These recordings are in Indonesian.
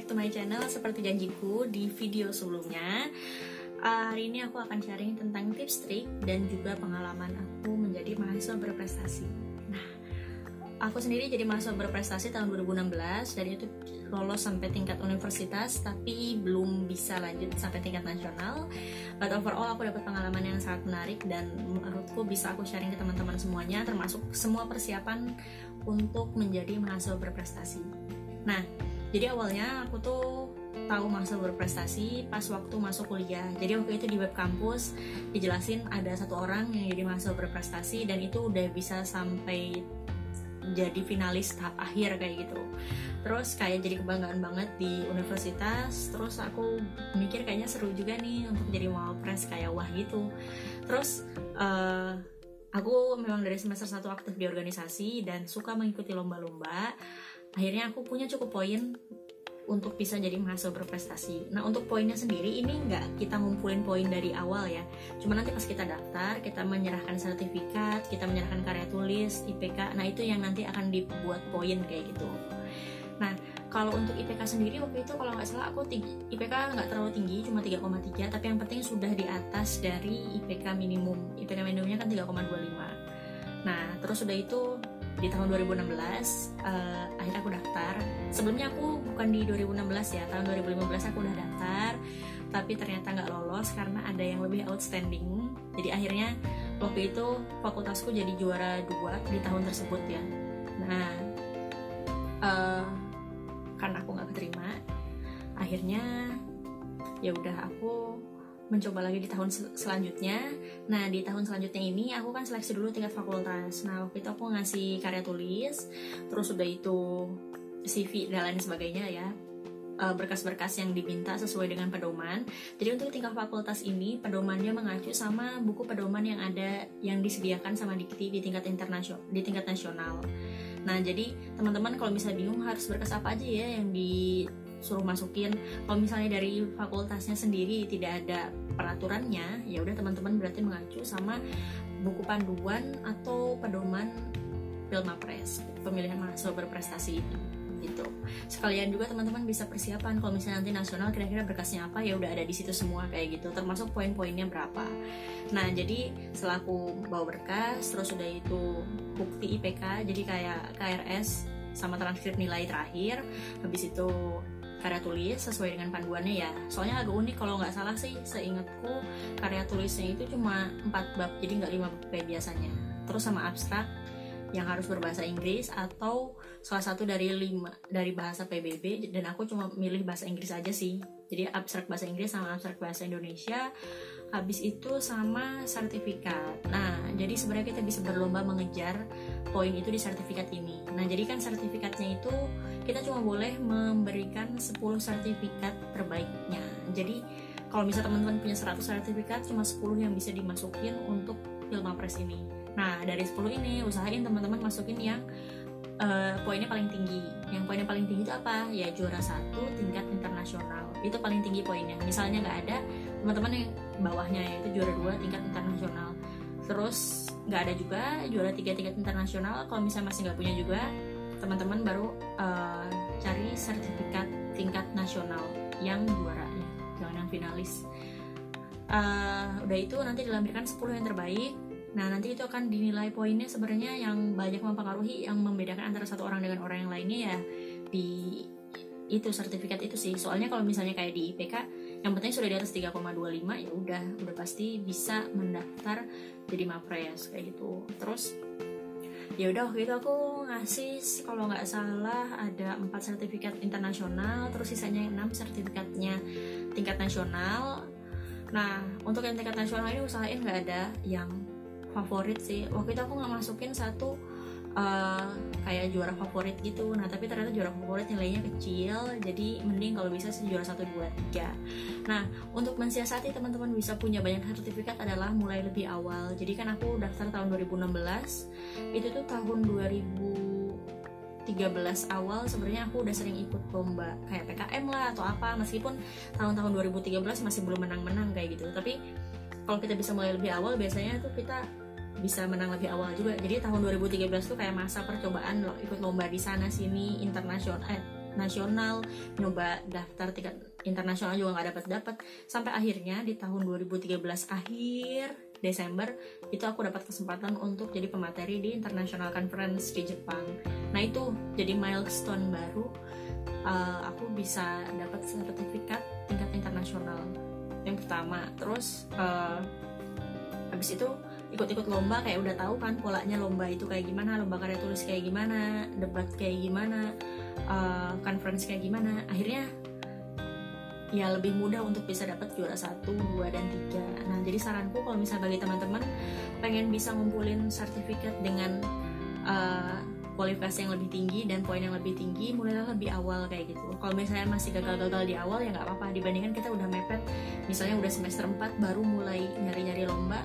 back to my channel Seperti janjiku di video sebelumnya. Uh, Hari ini aku akan sharing tentang tips trik Dan juga pengalaman aku menjadi mahasiswa berprestasi. Nah, aku sendiri jadi mahasiswa berprestasi tahun 2016 Dan itu lolos sampai tingkat universitas Tapi belum bisa lanjut sampai tingkat nasional. But overall aku dapat pengalaman yang sangat menarik Dan menurutku bisa aku sharing ke teman-teman semuanya Termasuk semua persiapan untuk menjadi mahasiswa berprestasi. Nah, jadi awalnya aku tuh tahu masa berprestasi pas waktu masuk kuliah. Jadi waktu itu di web kampus dijelasin ada satu orang yang jadi mahasiswa berprestasi dan itu udah bisa sampai jadi finalis tahap akhir kayak gitu. Terus kayak jadi kebanggaan banget di universitas. Terus aku mikir kayaknya seru juga nih untuk jadi mawapres kayak wah gitu. Terus uh, aku memang dari semester satu aktif di organisasi dan suka mengikuti lomba-lomba akhirnya aku punya cukup poin untuk bisa jadi mahasiswa berprestasi. Nah untuk poinnya sendiri ini nggak kita ngumpulin poin dari awal ya. Cuma nanti pas kita daftar, kita menyerahkan sertifikat, kita menyerahkan karya tulis, IPK. Nah itu yang nanti akan dibuat poin kayak gitu. Nah kalau untuk IPK sendiri waktu itu kalau nggak salah aku tinggi, IPK nggak terlalu tinggi, cuma 3,3. Tapi yang penting sudah di atas dari IPK minimum. IPK minimumnya kan 3,25. Nah terus sudah itu di tahun 2016 uh, eh, akhirnya aku daftar. Sebelumnya aku bukan di 2016 ya tahun 2015 aku udah daftar tapi ternyata nggak lolos karena ada yang lebih outstanding. Jadi akhirnya waktu itu fakultasku jadi juara dua di tahun tersebut ya. Nah uh, karena aku nggak keterima akhirnya ya udah aku mencoba lagi di tahun sel selanjutnya. Nah, di tahun selanjutnya ini aku kan seleksi dulu tingkat fakultas. Nah, waktu itu aku ngasih karya tulis, terus udah itu CV dan lain sebagainya ya eh, berkas-berkas yang diminta sesuai dengan pedoman. Jadi untuk tingkat fakultas ini pedomannya mengacu sama buku pedoman yang ada yang disediakan sama Dikti di tingkat internasional di tingkat nasional. Nah, jadi teman-teman kalau misalnya bingung harus berkas apa aja ya yang di suruh masukin. Kalau misalnya dari fakultasnya sendiri tidak ada peraturannya ya udah teman-teman berarti mengacu sama buku panduan atau pedoman Pilmapres pemilihan mahasiswa berprestasi itu gitu. Sekalian juga teman-teman bisa persiapan kalau misalnya nanti nasional kira-kira berkasnya apa ya udah ada di situ semua kayak gitu. Termasuk poin-poinnya berapa. Nah jadi setelah aku bawa berkas terus udah itu bukti IPK jadi kayak KRS sama transkrip nilai terakhir habis itu karya tulis sesuai dengan panduannya ya. Soalnya agak unik kalau nggak salah sih seingatku karya tulisnya itu cuma 4 bab jadi nggak 5 bab kayak biasanya. Terus sama abstrak yang harus berbahasa Inggris atau salah satu dari lima dari bahasa PBB dan aku cuma milih bahasa Inggris aja sih. Jadi abstrak bahasa Inggris sama abstrak bahasa Indonesia habis itu sama sertifikat. Nah jadi sebenarnya kita bisa berlomba mengejar poin itu di sertifikat ini. Nah jadi kan sertifikatnya itu kita cuma boleh memberikan 10 sertifikat terbaiknya. Jadi kalau misalnya teman-teman punya 100 sertifikat cuma 10 yang bisa dimasukin untuk Filmapres ini. Nah dari 10 ini usahain teman-teman masukin yang uh, poinnya paling tinggi. Yang poinnya paling tinggi itu apa? Ya juara satu tingkat internasional. Itu paling tinggi poinnya. Misalnya nggak ada teman-teman yang bawahnya yaitu juara dua tingkat internasional. Terus nggak ada juga juara tiga tingkat internasional. Kalau misalnya masih nggak punya juga teman-teman baru uh, cari sertifikat tingkat nasional yang juara ya. Jangan yang finalis. Uh, udah itu nanti dilampirkan 10 yang terbaik. Nah nanti itu akan dinilai poinnya sebenarnya yang banyak mempengaruhi yang membedakan antara satu orang dengan orang yang lainnya ya. Di itu sertifikat itu sih. Soalnya kalau misalnya kayak di IPK yang penting sudah di atas 3,25 ya udah udah pasti bisa mendaftar jadi mapres kayak gitu. Terus ya udah waktu itu aku ngasih kalau nggak salah ada empat sertifikat internasional terus sisanya enam sertifikatnya tingkat nasional. Nah untuk yang tingkat nasional ini usahain nggak ada yang favorit sih. Waktu itu aku nggak masukin satu uh, kayak juara favorit gitu. Nah tapi ternyata juara favorit nilainya kecil jadi mending kalau bisa sih juara satu dua tiga. Nah untuk mensiasati teman-teman bisa punya banyak sertifikat adalah mulai lebih awal. Jadi kan aku daftar tahun 2016 itu tuh tahun 2013 awal sebenarnya aku udah sering ikut lomba kayak PKM lah atau apa meskipun tahun-tahun 2013 masih belum menang-menang kayak gitu. Tapi kalau kita bisa mulai lebih awal biasanya tuh kita bisa menang lebih awal juga jadi tahun 2013 tuh kayak masa percobaan loh ikut lomba di sana sini internasional eh, nasional nyoba daftar tingkat internasional juga nggak dapat dapat sampai akhirnya di tahun 2013 akhir Desember itu aku dapat kesempatan untuk jadi pemateri di International Conference di Jepang. Nah itu jadi milestone baru uh, aku bisa dapat sertifikat tingkat internasional yang pertama. Terus uh, habis itu ikut-ikut lomba kayak udah tahu kan polanya lomba itu kayak gimana lomba karya tulis kayak gimana debat kayak gimana uh, conference kayak gimana akhirnya ya lebih mudah untuk bisa dapat juara satu, dua dan tiga. Nah jadi saranku kalau misalnya bagi teman-teman pengen bisa ngumpulin sertifikat dengan uh, kualifikasi yang lebih tinggi dan poin yang lebih tinggi mulailah lebih awal kayak gitu. Kalau misalnya masih gagal-gagal di awal ya nggak apa-apa dibandingkan kita udah mepet misalnya udah semester 4 baru mulai nyari-nyari lomba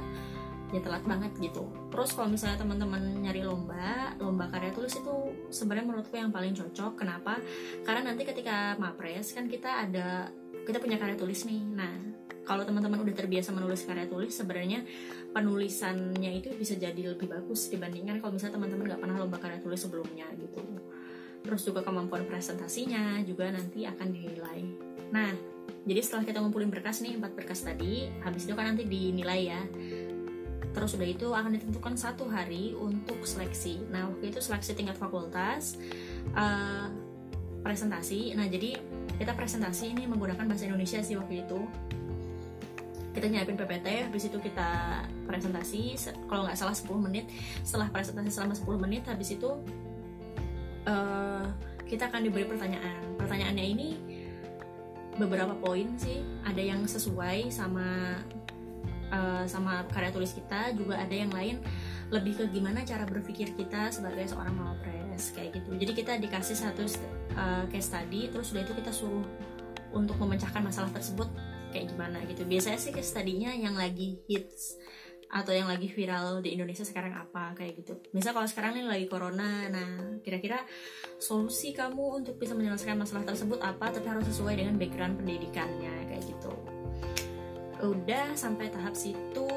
ya telat banget gitu. Terus kalau misalnya teman-teman nyari lomba lomba karya tulis itu sebenarnya menurutku yang paling cocok. Kenapa? Karena nanti ketika mapres kan kita ada kita punya karya tulis nih. Nah kalau teman-teman udah terbiasa menulis karya tulis sebenarnya penulisannya itu bisa jadi lebih bagus dibandingkan kalau misalnya teman-teman nggak pernah lomba karya tulis sebelumnya gitu. Terus juga kemampuan presentasinya juga nanti akan dinilai. Nah jadi setelah kita ngumpulin berkas nih empat berkas tadi habis itu kan nanti dinilai ya terus udah itu akan ditentukan satu hari untuk seleksi. Nah waktu itu seleksi tingkat fakultas uh, presentasi. Nah jadi kita presentasi ini menggunakan bahasa Indonesia sih waktu itu. Kita nyiapin PPT habis itu kita presentasi kalau nggak salah 10 menit. Setelah presentasi selama 10 menit habis itu uh, kita akan diberi pertanyaan. Pertanyaannya ini beberapa poin sih. Ada yang sesuai sama uh, sama karya tulis kita juga ada yang lain lebih ke gimana cara berpikir kita sebagai seorang mawapres kayak gitu jadi kita dikasih satu uh, case study terus sudah itu kita suruh untuk memecahkan masalah tersebut kayak gimana gitu biasanya sih case study-nya yang lagi hits atau yang lagi viral di Indonesia sekarang apa kayak gitu. Misal kalau sekarang ini lagi corona, nah kira-kira solusi kamu untuk bisa menyelesaikan masalah tersebut apa? Tapi harus sesuai dengan background pendidikannya kayak gitu udah sampai tahap situ.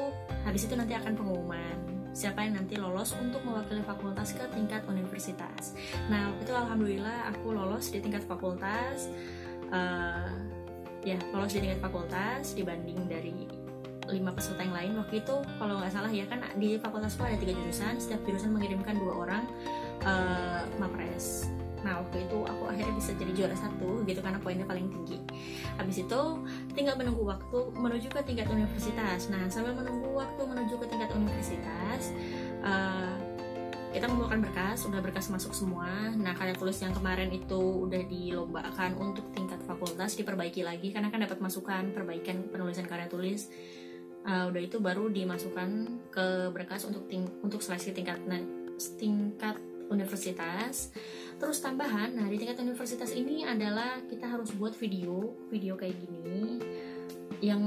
Habis itu nanti akan pengumuman. Siapa yang nanti lolos untuk mewakili fakultas ke tingkat universitas. Nah itu alhamdulillah aku lolos di tingkat fakultas. Uh, ya lolos di tingkat fakultas dibanding dari lima peserta yang lain. Waktu itu kalau nggak salah ya kan di fakultasku ada tiga jurusan. Setiap jurusan mengirimkan dua orang uh, mapres nah waktu itu aku akhirnya bisa jadi juara satu gitu karena poinnya paling tinggi habis itu tinggal menunggu waktu menuju ke tingkat universitas nah sambil menunggu waktu menuju ke tingkat universitas uh, kita mengumpulkan berkas, udah berkas masuk semua. Nah, karya tulis yang kemarin itu udah dilombakan untuk tingkat fakultas diperbaiki lagi karena kan dapat masukan perbaikan penulisan karya tulis. Uh, udah itu baru dimasukkan ke berkas untuk ting untuk seleksi tingkat tingkat universitas. Terus tambahan, nah di tingkat universitas ini adalah kita harus buat video, video kayak gini yang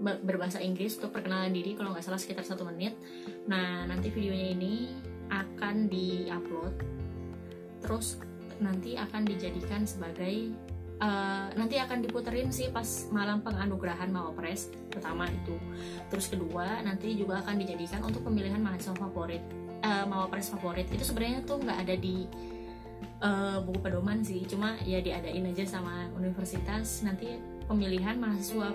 berbahasa Inggris untuk perkenalan diri kalau nggak salah sekitar satu menit. Nah nanti videonya ini akan diupload, terus nanti akan dijadikan sebagai Uh, nanti akan diputerin sih pas malam penganugerahan Mawapres pertama itu terus kedua nanti juga akan dijadikan untuk pemilihan mahasiswa favorit uh, mawapres favorit itu sebenarnya tuh nggak ada di uh, buku pedoman sih. Cuma ya diadain aja sama universitas. Nanti pemilihan mahasiswa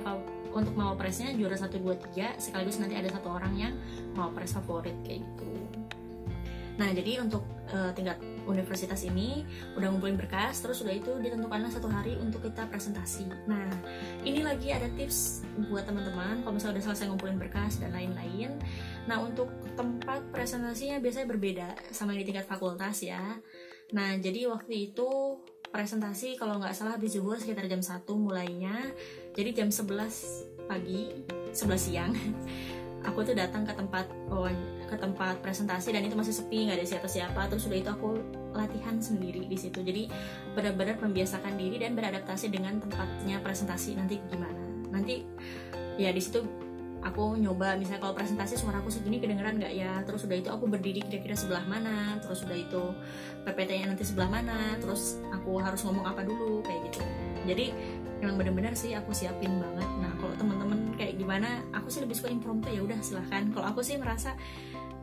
untuk mawapresnya juara satu dua tiga sekaligus nanti ada satu orang yang mawapres favorit kayak gitu. Nah jadi untuk uh, tingkat universitas ini udah ngumpulin berkas terus udah itu ditentukanlah satu hari untuk kita presentasi. Nah ini lagi ada tips buat teman-teman kalau misalnya udah selesai ngumpulin berkas dan lain-lain. Nah untuk tempat presentasinya biasanya berbeda sama di tingkat fakultas ya nah jadi waktu itu presentasi kalau nggak salah habis zuhur sekitar jam 1 mulainya. Jadi jam 11 pagi 11 siang aku tuh datang ke tempat ke tempat presentasi dan itu masih sepi nggak ada siapa-siapa. Terus udah itu aku latihan sendiri di situ. Jadi benar-benar membiasakan diri dan beradaptasi dengan tempatnya presentasi. Nanti gimana? Nanti ya di situ aku nyoba misalnya kalau presentasi suara aku segini kedengeran nggak ya? Terus udah itu aku berdiri kira-kira sebelah mana? Terus udah itu PPT-nya nanti sebelah mana? Terus aku harus ngomong apa dulu? Kayak gitu. Jadi memang benar-benar sih aku siapin banget. Nah kalau teman-teman kayak gimana? Aku sih lebih suka impromptu ya udah silahkan. Kalau aku sih merasa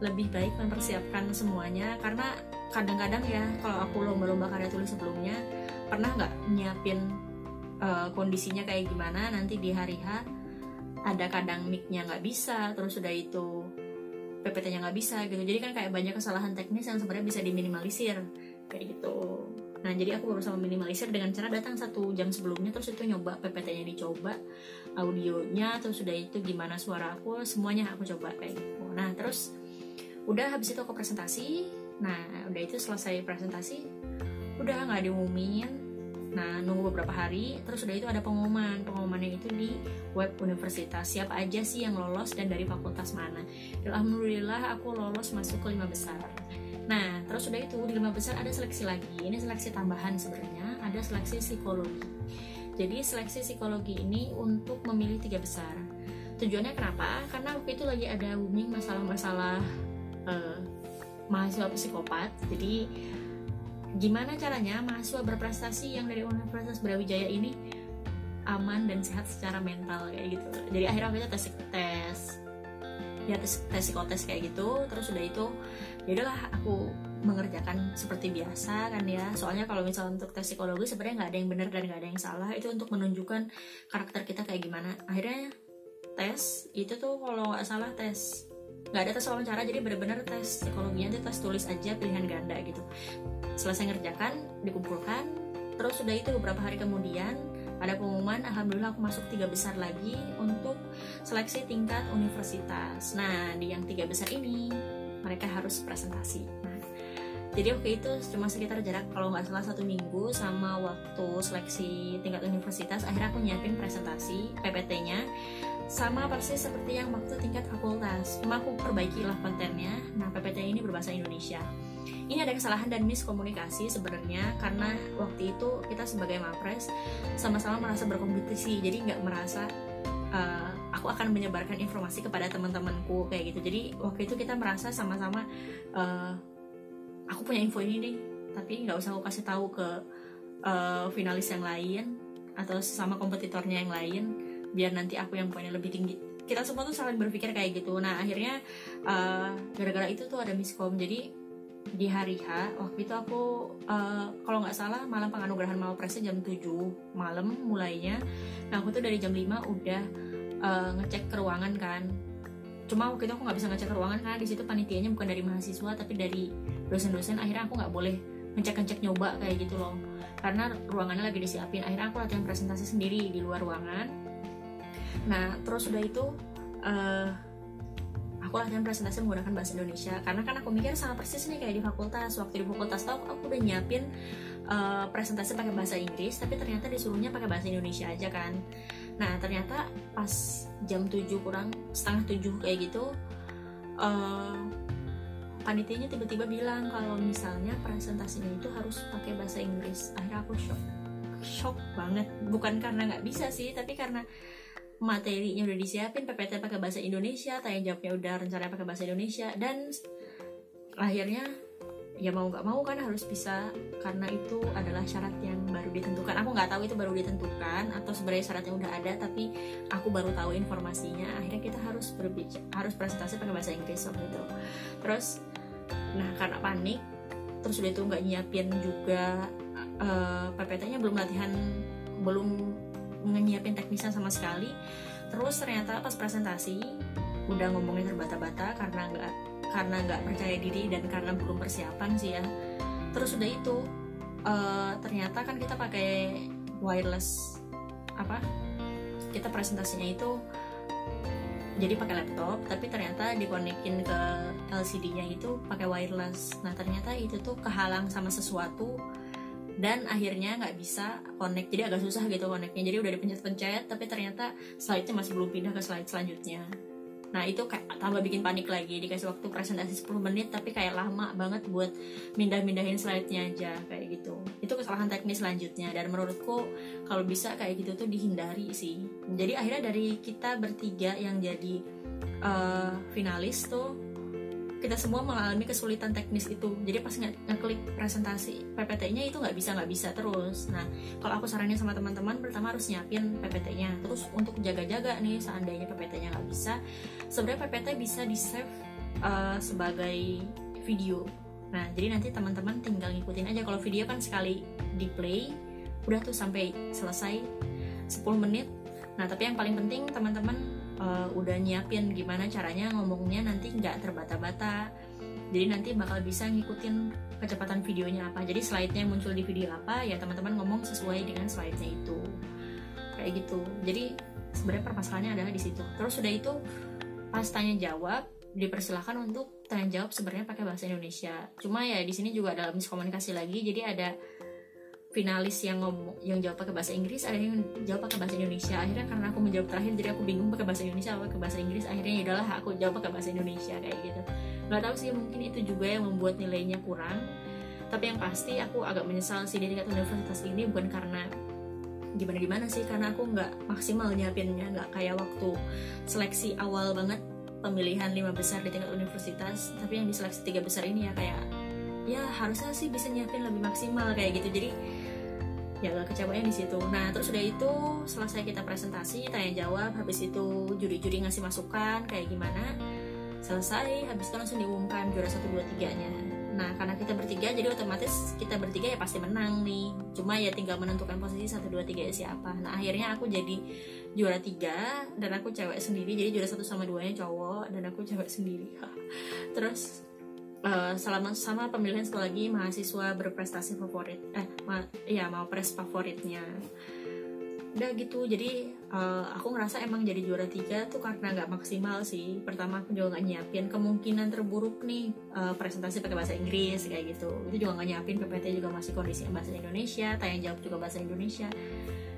lebih baik mempersiapkan semuanya karena kadang-kadang ya kalau aku lomba-lomba karya tulis sebelumnya pernah nggak nyiapin uh, kondisinya kayak gimana? Nanti di hari H ada kadang mic-nya nggak bisa terus sudah itu PPT-nya nggak bisa gitu. Jadi kan kayak banyak kesalahan teknis yang sebenarnya bisa diminimalisir kayak gitu. Nah jadi aku berusaha meminimalisir dengan cara datang satu jam sebelumnya terus itu nyoba PPT-nya dicoba audionya terus sudah itu gimana suara aku semuanya aku coba kayak gitu. Nah terus udah habis itu aku presentasi. Nah udah itu selesai presentasi udah nggak diumumin Nah, nunggu beberapa hari, terus udah itu ada pengumuman. Pengumumannya itu di web universitas. Siapa aja sih yang lolos dan dari fakultas mana. Alhamdulillah aku lolos masuk ke lima besar. Nah, terus udah itu di lima besar ada seleksi lagi. Ini seleksi tambahan sebenarnya, ada seleksi psikologi. Jadi seleksi psikologi ini untuk memilih tiga besar. Tujuannya kenapa? Karena waktu itu lagi ada booming masalah-masalah uh, mahasiswa psikopat. Jadi gimana caranya mahasiswa berprestasi yang dari Universitas Brawijaya ini aman dan sehat secara mental kayak gitu. Jadi akhirnya kita tes tes ya tes tes psikotes kayak gitu. Terus udah itu ya udahlah aku mengerjakan seperti biasa kan ya. Soalnya kalau misalnya untuk tes psikologi sebenarnya nggak ada yang benar dan nggak ada yang salah. Itu untuk menunjukkan karakter kita kayak gimana. Akhirnya tes itu tuh kalau nggak salah tes nggak ada tes wawancara jadi benar-benar tes psikologinya tes tulis aja pilihan ganda gitu. Selesai ngerjakan dikumpulkan terus sudah itu beberapa hari kemudian ada pengumuman alhamdulillah aku masuk tiga besar lagi untuk seleksi tingkat universitas. Nah di yang tiga besar ini mereka harus presentasi jadi waktu itu cuma sekitar jarak kalau nggak salah satu minggu sama waktu seleksi tingkat universitas akhirnya aku nyiapin presentasi PPT-nya sama persis seperti yang waktu tingkat fakultas. Cuma aku perbaiki lah kontennya. Nah PPT ini berbahasa Indonesia. Ini ada kesalahan dan miskomunikasi sebenarnya karena waktu itu kita sebagai mapres sama-sama merasa berkompetisi. Jadi nggak merasa uh, aku akan menyebarkan informasi kepada teman-temanku kayak gitu. Jadi waktu itu kita merasa sama-sama uh, aku punya info ini nih tapi nggak usah aku kasih tahu ke uh, finalis yang lain atau sesama kompetitornya yang lain biar nanti aku yang poinnya lebih tinggi. Kita semua tuh saling berpikir kayak gitu. Nah akhirnya gara-gara uh, itu tuh ada miskom. Jadi di hari H waktu itu aku uh, kalau nggak salah malam penganugerahan Mawapresnya jam 7 malam mulainya. Nah aku tuh dari jam 5 udah uh, ngecek ke ruangan kan cuma waktu itu aku nggak bisa ngecek ruangan karena di situ panitianya bukan dari mahasiswa tapi dari dosen-dosen. Akhirnya aku nggak boleh ngecek-ngecek nyoba kayak gitu loh. Karena ruangannya lagi disiapin. Akhirnya aku latihan presentasi sendiri di luar ruangan. Nah terus udah itu uh, aku latihan presentasi menggunakan bahasa Indonesia. Karena kan aku mikir sama persis nih kayak di fakultas. Waktu di fakultas tau aku udah nyiapin uh, presentasi pakai bahasa Inggris tapi ternyata disuruhnya pakai bahasa Indonesia aja kan nah ternyata pas jam 7 kurang setengah 7 kayak gitu uh, panitianya tiba-tiba bilang kalau misalnya presentasinya itu harus pakai bahasa Inggris. Akhirnya aku shock. Shock banget. Bukan karena nggak bisa sih tapi karena materinya udah disiapin PPT pakai bahasa Indonesia tanya jawabnya udah rencananya pakai bahasa Indonesia dan akhirnya ya mau nggak mau kan harus bisa karena itu adalah syarat yang baru ditentukan. Aku nggak tahu itu baru ditentukan atau sebenarnya syaratnya udah ada tapi aku baru tahu informasinya. Akhirnya kita harus berbicara harus presentasi pakai bahasa Inggris waktu itu. Terus nah karena panik terus udah itu nggak nyiapin juga uh, eh, PPT-nya belum latihan belum nyiapin teknisnya sama sekali. Terus ternyata pas presentasi udah ngomongin terbata-bata karena nggak karena nggak percaya diri dan karena belum persiapan sih ya. Terus udah itu uh, ternyata kan kita pakai wireless apa kita presentasinya itu jadi pakai laptop tapi ternyata dikonekin ke LCD-nya itu pakai wireless. Nah ternyata itu tuh kehalang sama sesuatu dan akhirnya nggak bisa connect. Jadi agak susah gitu connectnya. Jadi udah dipencet-pencet tapi ternyata slide-nya masih belum pindah ke slide selanjutnya nah itu kayak tambah bikin panik lagi dikasih waktu presentasi 10 menit tapi kayak lama banget buat mindah-mindahin slide-nya aja kayak gitu. Itu kesalahan teknis selanjutnya dan menurutku kalau bisa kayak gitu tuh dihindari sih. Jadi akhirnya dari kita bertiga yang jadi uh, finalis tuh kita semua mengalami kesulitan teknis itu. Jadi pas ngeklik presentasi PPT-nya itu nggak bisa nggak bisa terus. Nah kalau aku saranin sama teman-teman pertama harus nyiapin PPT-nya terus untuk jaga-jaga nih seandainya PPT-nya nggak bisa sebenarnya PPT bisa di save uh, sebagai video. Nah jadi nanti teman-teman tinggal ngikutin aja. Kalau video kan sekali di play udah tuh sampai selesai 10 menit. Nah tapi yang paling penting teman-teman uh, udah nyiapin gimana caranya ngomongnya nanti nggak terbata-bata. Jadi nanti bakal bisa ngikutin kecepatan videonya apa. Jadi slide-nya muncul di video apa ya teman-teman ngomong sesuai dengan slide-nya itu. Kayak gitu. Jadi sebenarnya permasalahannya adalah di situ. Terus sudah itu pas tanya jawab dipersilahkan untuk tanya jawab sebenarnya pakai bahasa Indonesia. Cuma ya di sini juga ada miskomunikasi lagi jadi ada finalis yang ngomong yang jawab pakai bahasa Inggris ada yang jawab pakai bahasa Indonesia. Akhirnya karena aku menjawab terakhir jadi aku bingung pakai bahasa Indonesia atau pakai bahasa Inggris. Akhirnya ya aku jawab pakai bahasa Indonesia kayak gitu. Nggak tahu sih mungkin itu juga yang membuat nilainya kurang. Tapi yang pasti aku agak menyesal sih di tingkat universitas ini bukan karena gimana gimana sih karena aku nggak maksimal nyiapinnya nggak kayak waktu seleksi awal banget pemilihan lima besar di tingkat universitas. Tapi yang di seleksi tiga besar ini ya kayak ya harusnya sih bisa nyiapin lebih maksimal kayak gitu. Jadi ya gak kecewanya di situ. Nah terus udah itu selesai kita presentasi tanya jawab habis itu juri-juri ngasih masukan kayak gimana selesai habis itu langsung diumumkan juara satu dua tiganya. Nah karena kita bertiga jadi otomatis kita bertiga ya pasti menang nih. Cuma ya tinggal menentukan posisi satu dua tiga siapa. Nah akhirnya aku jadi juara tiga dan aku cewek sendiri jadi juara satu sama duanya cowok dan aku cewek sendiri. Terus uh, selama sama pemilihan satu lagi mahasiswa berprestasi favorit eh ma ya mau pres favoritnya. Udah gitu jadi uh, aku ngerasa emang jadi juara tiga tuh karena nggak maksimal sih. Pertama aku juga nggak nyiapin kemungkinan terburuk nih uh, presentasi pakai bahasa Inggris kayak gitu. Itu juga nggak nyiapin PPT juga masih kondisi bahasa Indonesia tanya jawab juga bahasa Indonesia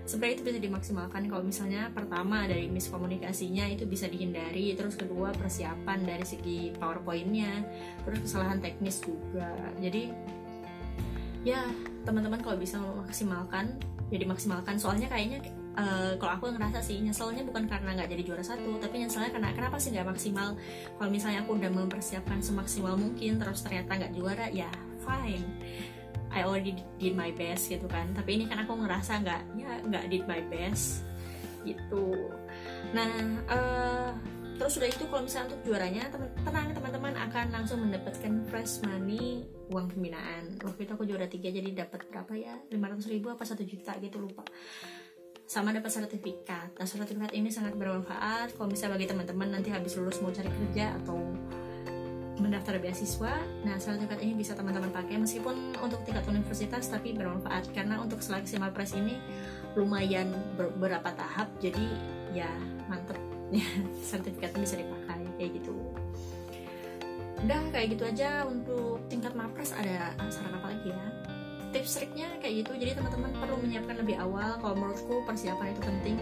sebenarnya itu bisa dimaksimalkan. Kalau misalnya pertama dari miskomunikasinya itu bisa dihindari. Terus kedua persiapan dari segi powerpointnya. Terus kesalahan teknis juga. Jadi ya teman-teman kalau bisa memaksimalkan ya dimaksimalkan. Soalnya kayaknya uh, kalau aku ngerasa sih nyeselnya bukan karena nggak jadi juara satu tapi nyeselnya karena kenapa sih nggak maksimal? Kalau misalnya aku udah mempersiapkan semaksimal mungkin terus ternyata nggak juara ya fine I already did my best gitu kan. Tapi ini kan aku ngerasa nggak ya nggak did my best gitu. Nah uh, terus sudah itu kalau misalnya untuk juaranya teman tenang teman-teman akan langsung mendapatkan fresh money uang pembinaan. Waktu itu aku juara tiga jadi dapat berapa ya? 500 ribu apa satu juta gitu lupa. Sama dapat sertifikat. Nah, sertifikat ini sangat bermanfaat. Kalau misalnya bagi teman-teman nanti habis lulus mau cari kerja atau mendaftar beasiswa. Nah, sertifikat ini bisa teman-teman pakai meskipun untuk tingkat universitas tapi bermanfaat karena untuk seleksi Mapres ini lumayan beberapa tahap jadi ya mantep ya sertifikat bisa dipakai kayak gitu. Udah kayak gitu aja untuk tingkat Mapres ada saran apa lagi ya? Tips triknya kayak gitu. Jadi teman-teman perlu menyiapkan lebih awal. Kalau menurutku persiapan itu penting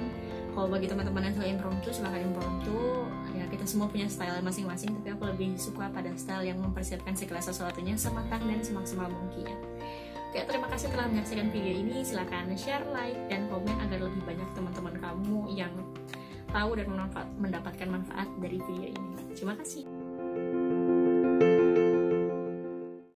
kalau bagi teman-teman yang suka impromptu silahkan impromptu semua punya style masing-masing tapi aku lebih suka pada style yang mempersiapkan segala sesuatunya sematang dan semaksimal mungkin Oke, terima kasih telah menyaksikan video ini. Silahkan share, like, dan komen agar lebih banyak teman-teman kamu yang tahu dan mendapatkan manfaat dari video ini. Terima kasih.